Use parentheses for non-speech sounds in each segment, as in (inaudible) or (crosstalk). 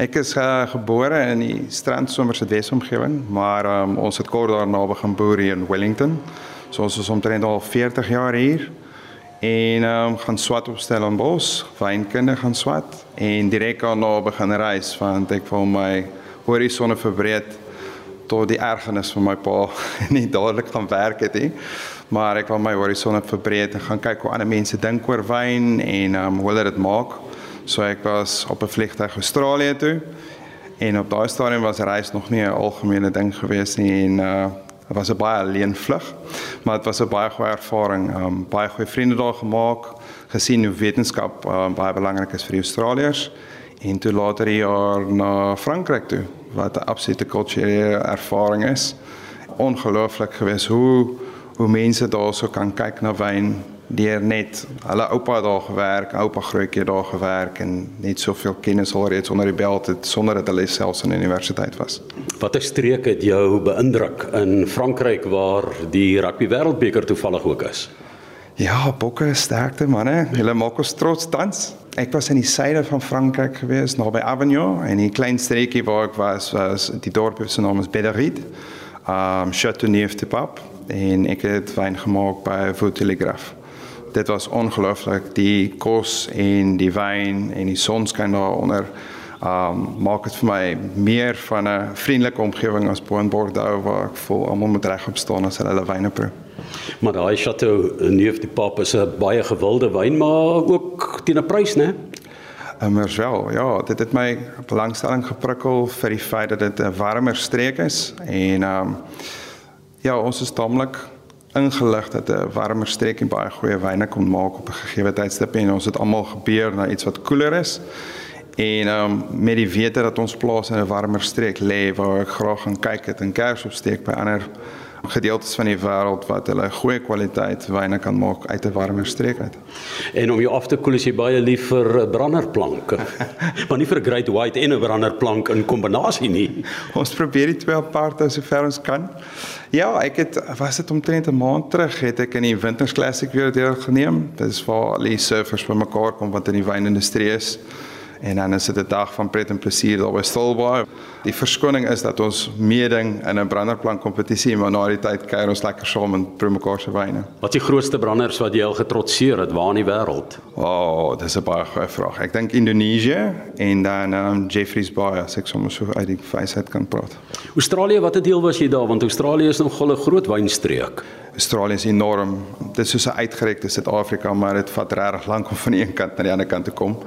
Ek is uh, gebore in die Strandsomerse Wesomgewing, maar um, ons het kort daarna begin boer hier in Wellington. So ons is omtrent al 40 jaar hier. En um, gaan swat op Stellenbosch, wynkunde gaan swat en direk daarna begin reis want ek wil my horisonne verbreed tot die ergernis van my pa (laughs) nie dadelik gaan werk het nie. Maar ek wil my horisonne verbreed en gaan kyk hoe ander mense dink oor wyn en um, hoe hulle dit maak. So ek was op 'n vliegtuig Australië toe en op daai stadium was reis nog nie 'n algemene ding gewees nie en uh dit was 'n baie alleen vlug, maar dit was 'n baie goeie ervaring. Um baie goeie vriende daar gemaak, gesien hoe wetenskap um, baie belangrik is vir die Australiërs en toe later hier na Frankryk toe wat 'n absolute kulturele ervaring is. Ongelooflik gewees hoe hoe mense daarso kan kyk na wyn deur net hulle oupa daar gewerk, oupa grootjie daar gewerk en net soveel kennis alreeds onder die belt het sonder dat hulle selfs in universiteit was. Watter streek het jou beïndruk in Frankryk waar die rugby wêreldbeker toevallig ook is? Ja, bokke sterkte manne. Hulle maak ons trots tans. Ek was in die suide van Frankryk gewees, naby Avignon en 'n klein streekie waar ek was was die dorp se naam is Bederide. Um Châteauneuf-du-Pape en ek het wyn gemaak by Vautelegraphe dit was ongelooflik die kos en die wyn en die sonskyn daaronder um maak dit vir my meer van 'n vriendelike omgewing as Boonbordeaux waar ek voel almal moet regop staan as hulle wyne proe. Maar daai Chateau Neuf du Pape is 'n baie gewilde wyn maar ook teen 'n prys, né? Immers wel. Ja, dit het my belangstelling geprikkel vir die feit dat dit 'n warmer streek is en um ja, ons is taamlik ingelig dat 'n warmer streek en baie goeie wyne kon maak op 'n gegee tydstip en ons het almal gebeur na iets wat koeler is. En um met die wete dat ons plaas in 'n warmer streek lê waar ek graag gaan kyk het en kers opsteek by ander gedeeltes van die wêreld wat hulle goeie kwaliteit wyne kan maak uit 'n warmer streek uit. En om jou af te koel is jy baie lief vir branderplank. (laughs) maar nie vir great white en 'n branderplank in kombinasie nie. Ons probeer die twee apart as ver ons kan. Ja, ek het was dit omtrent 'n maand terug het ek in die Winters Classic weer deelgeneem. Dit is waar al die surfers bymekaar kom wat in die wynindustrie is. En dan is dit 'n dag van pret en plesier daar by Stilbaai. Die verskoning is dat ons meeding in 'n branderplank kompetisie, maar na die tyd kuier ons lekker saam en proe mekaar se wyne. Wat is die grootste branders wat jy al getrotseer het waar in die wêreld? O, oh, dis 'n baie goeie vraag. Ek dink Indonesië en dan um, Jeffreys Bay, as ek sommer so uit die wysheid kan praat. Australië, watter deel was jy daar want Australië is nogal 'n groot wynstreek. Australië is enorm. Dit is soos 'n uitgerekte Suid-Afrika, maar dit vat regtig lank om van die een kant na die ander kant te kom.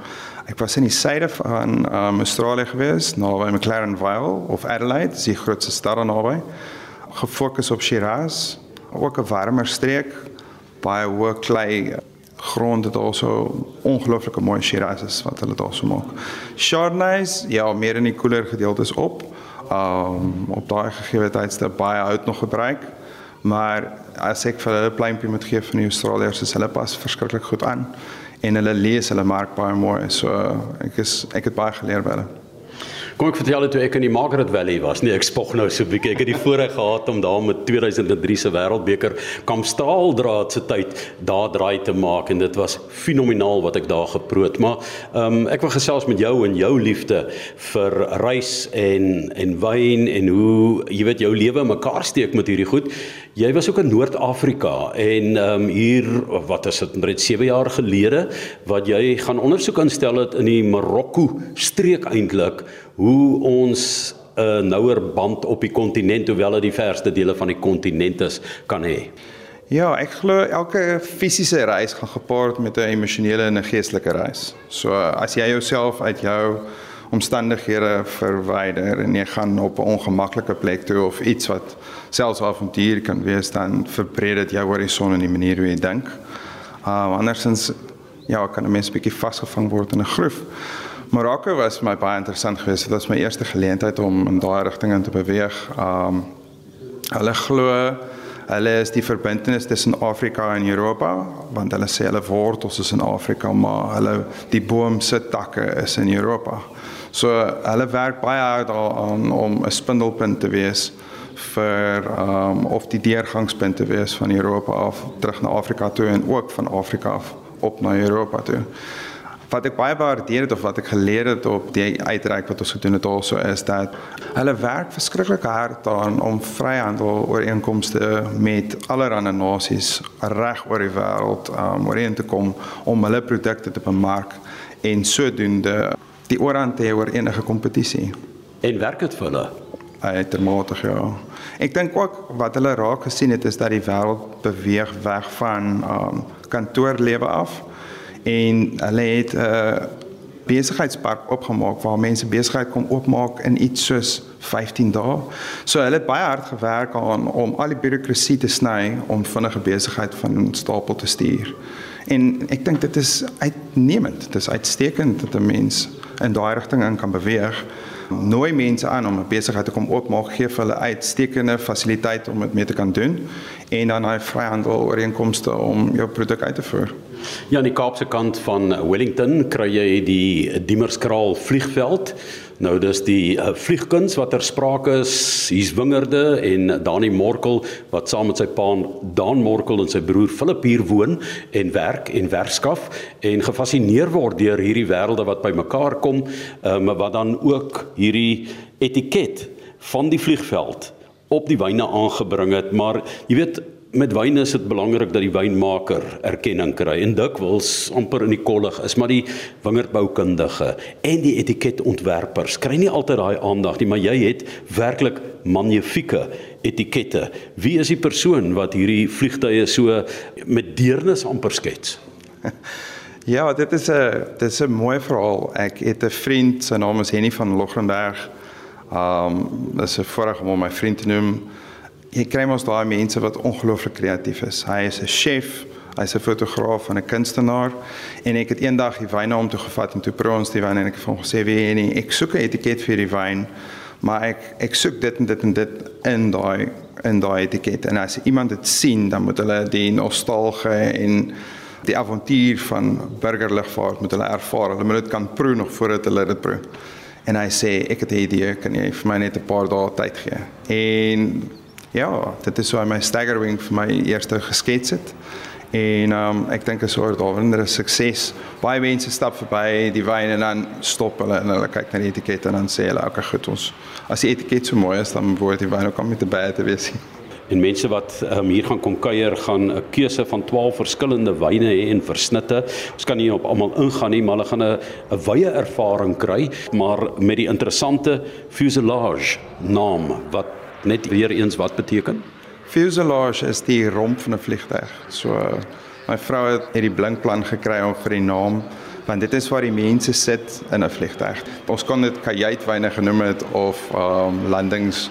Ek was in die suide van um, Australië gewees, naby McLaren Vale of Adelaide, die grootste stad naby. Gefokus op Shiraz, ook 'n warmer streek, baie hoë klei grond het also ongelooflike mooi Shirazes wat hulle daar so maak. Chardonnays, ja, meer in die koeler gedeeltes op. Um op daai gegee tydstip baie hout nog gebruik. Maar as ek vir hulle pleintjie moet gee van die Australiërs, is hulle pas verskriklik goed aan en hulle lees hulle mark baie mooi. So ek is ek het baie geleer by hulle. Kom ek vertel toe ek in die Margaret Valley was. Nee, ek spog nou so 'n bietjie. Ek het die voorreg gehad om daar met 2003 se Wêreldbeker Kampstaaldraad se tyd daar draai te maak en dit was fenomenaal wat ek daar geproe het. Maar ehm um, ek wil gesels met jou en jou liefde vir reis en en wyn en hoe jy weet jou lewe mekaar steek met hierdie goed. Jy was ook in Noord-Afrika en ehm um, hier wat is dit net 7 jaar gelede wat jy gaan ondersoek instel het in die Marokko streek eintlik hoe ons 'n nouer band op die kontinent hoewel dit die verste dele van die kontinent is kan hê. Ja, ek glo elke fisiese reis gaan gepaard met 'n emosionele en 'n geestelike reis. So as jy jouself uit jou omstandighede verwyder en jy gaan op 'n ongemaklike plek toe of iets wat selfs avontuur kan wees, dan verbreed dit jou horison en die manier hoe jy dink. Uh andersins ja, kan 'n mens bietjie vasgevang word in 'n groef. Marokko was my baie interessant geweest. Dit was my eerste geleentheid om in daai rigting in te beweeg. Um hulle glo hulle is die verbintenis tussen Afrika en Europa, want hulle sê hulle wortels is in Afrika, maar hulle die boom se takke is in Europa. So hulle werk baie hard daaraan om 'n spindelpunt te wees vir um of die deurgangspunt te wees van Europa af terug na Afrika toe en ook van Afrika af op na Europa toe. Wat ek baie waardeer het of wat ek geleer het op die uitreik wat ons gedoen het also is dat hulle werk verskriklik hard aan om vryhandel ooreenkomste met allerlei nasies reg oor die wêreld um, ooreen te kom om hulle produkte te bemark en sodoende die oorhand te hê oor enige kompetisie. En werk dit vir hulle? Uitermate ja. Ek dink ook wat hulle raak gesien het is dat die wêreld beweeg weg van um, kantoorlewe af en hulle het 'n uh, besigheidspark opgemaak waar mense besigheid kom oopmaak in iets soos 15 dae. So hulle het baie hard gewerk aan om al die bureaukrasie te sny om vinnige besigheid van stapel te stuur. En ek dink dit is uitnemend. Dit is uitstekend dat 'n mens in daai rigting in kan beweeg. Nooi mense aan om 'n besigheid te kom oopmaak, gee vir hulle uitstekende fasiliteite om dit mee te kan doen en dan hy vryhandel ooreenkomste om jou produk uit te voer. Ja, aan die Kaapse kant van Wellington kry jy die Diemerskraal vliegveld. Nou dis die uh, vliegkuns wat ter sprake is. Hier's wingerde en Dani Morkel wat saam met sy pa Dan Morkel en sy broer Philip hier woon en werk en werkskaf en gefassineer word deur hierdie wêrelde wat bymekaar kom, um, wat dan ook hierdie etiket van die vliegveld op die wyne aangebring het, maar jy weet met wyn is dit belangrik dat die wynmaker erkenning kry en dikwels amper in die kollig is maar die wingerdboukundige en die etiketontwerpers kry nie altyd daai aandag nie maar jy het werklik magnifieke etikette wie is die persoon wat hierdie vliegtye so met deernis amper skets (laughs) Ja, dit is 'n dit is 'n mooi verhaal. Ek het 'n vriend, sy naam is Henny van Logrenberg. Um, dis 'n voorreg om my vriend te noem jy kry mos daai mense wat ongelooflik kreatief is. Hy is 'n chef, hy's 'n fotograaf en 'n kunstenaar en ek het eendag die wyn na hom toe gevat en toe proe ons die wyn en ek het hom gesê wie nie, ek soek 'n etiket vir die wyn, maar ek ek soek dit en dit en dit in daai in daai etiket en as iemand dit sien, dan moet hulle die nostalgie en die avontuur van burgerlugvaart moet hulle ervaar. Hulle moet dit kan proe nog voordat hulle dit proe. En hy sê ek het 'n idee, kan jy vir my net 'n paar dae tyd gee? En ja, dit is so my staggering vir my eerste geskets het. En um, ek dink 'n soort daaronder sukses. Baie mense stap verby die wyn en dan stop hulle en hulle kyk na die etiket en dan sê hulle, "Oké, goed ons. As die etiket so mooi is, dan word die wyn ook om met te baie te wees." (laughs) En mense wat um, hier gaan kom kuier gaan 'n keuse van 12 verskillende wyne hê en versnitte. Ons kan nie op almal ingaan nie, maar hulle gaan 'n 'n wye ervaring kry, maar met die interessante fuselage naam wat net weer eens wat beteken? Fuselage is die romp van 'n vliegtuig. So my vrou het hierdie blinkplan gekry om vir die naam want dit is waar die mense sit in 'n vliegtuig. Ons kon dit kajuitwyne genoem het of um landings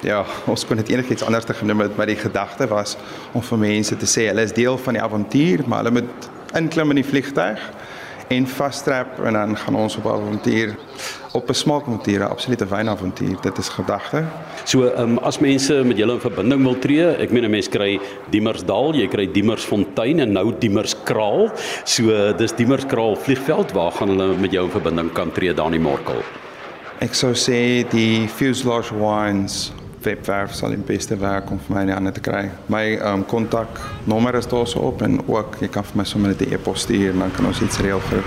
ja, (laughs) ons kon dit enigiets anders te genoem het, maar die gedagte was om vir mense te sê hulle is deel van die avontuur, maar hulle moet inklim in die vliegtuig en vasstrap en dan gaan ons op avontuur op 'n smaakavontuur, 'n absolute wynavontuur. Dit is gedagte. So, ehm um, as mense met julle in verbinding wil tree, ek meen 'n mens kry Diemersdal, jy kry Diemersfontein en nou Diemerskraal. So, dis Diemerskraal vliegveld waar gaan hulle met jou in verbinding kan tree Dani Morkel. Ek sou sê die Fuselage Wines webwerf sal die beste werk om vir my aan te kry. My ehm um, kontak nommer is daar so op en ook jy kan vir my sommer net 'n e-pos stuur en dan kan ons iets reël vir.